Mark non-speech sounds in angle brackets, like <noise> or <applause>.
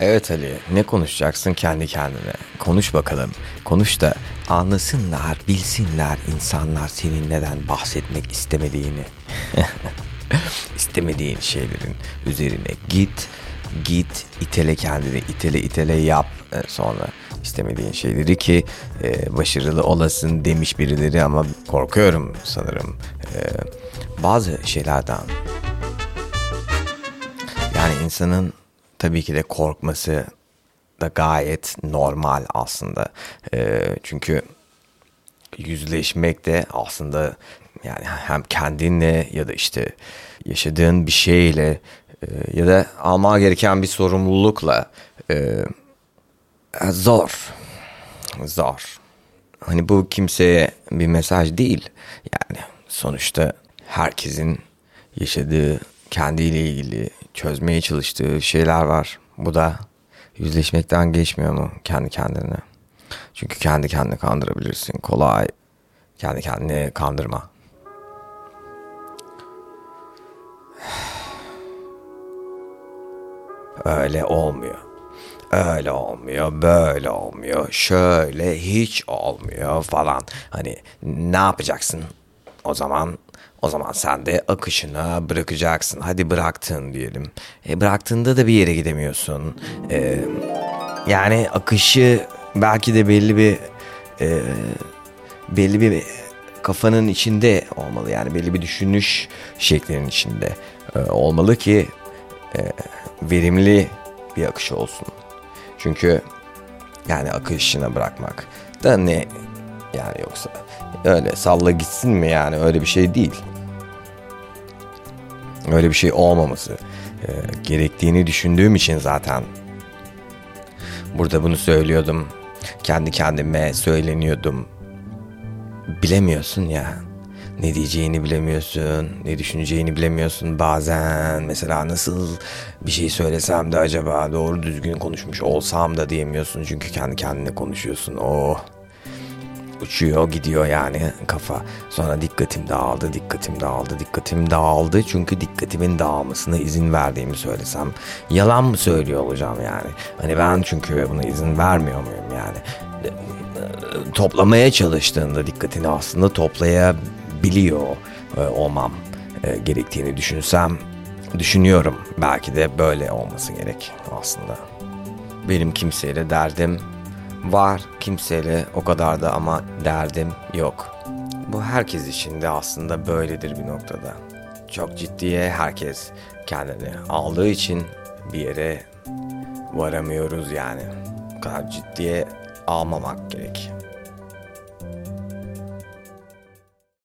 Evet Ali, ne konuşacaksın kendi kendine? Konuş bakalım. Konuş da anlasınlar, bilsinler insanlar senin neden bahsetmek istemediğini. <laughs> İstemediğin şeylerin üzerine git, git, itele kendini, itele itele yap e, sonra istemediğin şeyleri ki e, başarılı olasın demiş birileri ama korkuyorum sanırım e, bazı şeylerden. Yani insanın tabii ki de korkması da gayet normal aslında. E, çünkü yüzleşmek de aslında yani hem kendinle ya da işte yaşadığın bir şeyle e, ya da alman gereken bir sorumlulukla e, zor. Zor. Hani bu kimseye bir mesaj değil. Yani sonuçta herkesin yaşadığı kendiyle ilgili çözmeye çalıştığı şeyler var. Bu da yüzleşmekten geçmiyor mu kendi kendine? Çünkü kendi kendine kandırabilirsin. Kolay. Kendi kendine kandırma. Öyle olmuyor. Öyle olmuyor, böyle olmuyor, şöyle hiç olmuyor falan. Hani ne yapacaksın? O zaman o zaman sen de akışına bırakacaksın. Hadi bıraktın diyelim. E, bıraktığında da bir yere gidemiyorsun. E, yani akışı belki de belli bir e, belli bir kafanın içinde olmalı. Yani belli bir düşünüş şeklinin içinde e, olmalı ki e, verimli bir akış olsun. Çünkü yani akışına bırakmak da ne yani yoksa öyle salla gitsin mi yani öyle bir şey değil. Öyle bir şey olmaması e, gerektiğini düşündüğüm için zaten burada bunu söylüyordum. Kendi kendime söyleniyordum. Bilemiyorsun ya. Ne diyeceğini bilemiyorsun, ne düşüneceğini bilemiyorsun bazen. Mesela nasıl bir şey söylesem de acaba doğru düzgün konuşmuş olsam da diyemiyorsun. Çünkü kendi kendine konuşuyorsun. Oh uçuyor gidiyor yani kafa. Sonra dikkatim dağıldı, dikkatim dağıldı, dikkatim dağıldı. Çünkü dikkatimin dağılmasına izin verdiğimi söylesem yalan mı söylüyor olacağım yani. Hani ben çünkü buna izin vermiyor muyum yani. Toplamaya çalıştığında dikkatini aslında toplayabiliyor e, olmam e, gerektiğini düşünsem düşünüyorum. Belki de böyle olması gerek aslında. Benim kimseyle derdim var kimseyle o kadar da ama derdim yok. Bu herkes için de aslında böyledir bir noktada. Çok ciddiye herkes kendini aldığı için bir yere varamıyoruz yani. O kadar ciddiye almamak gerek.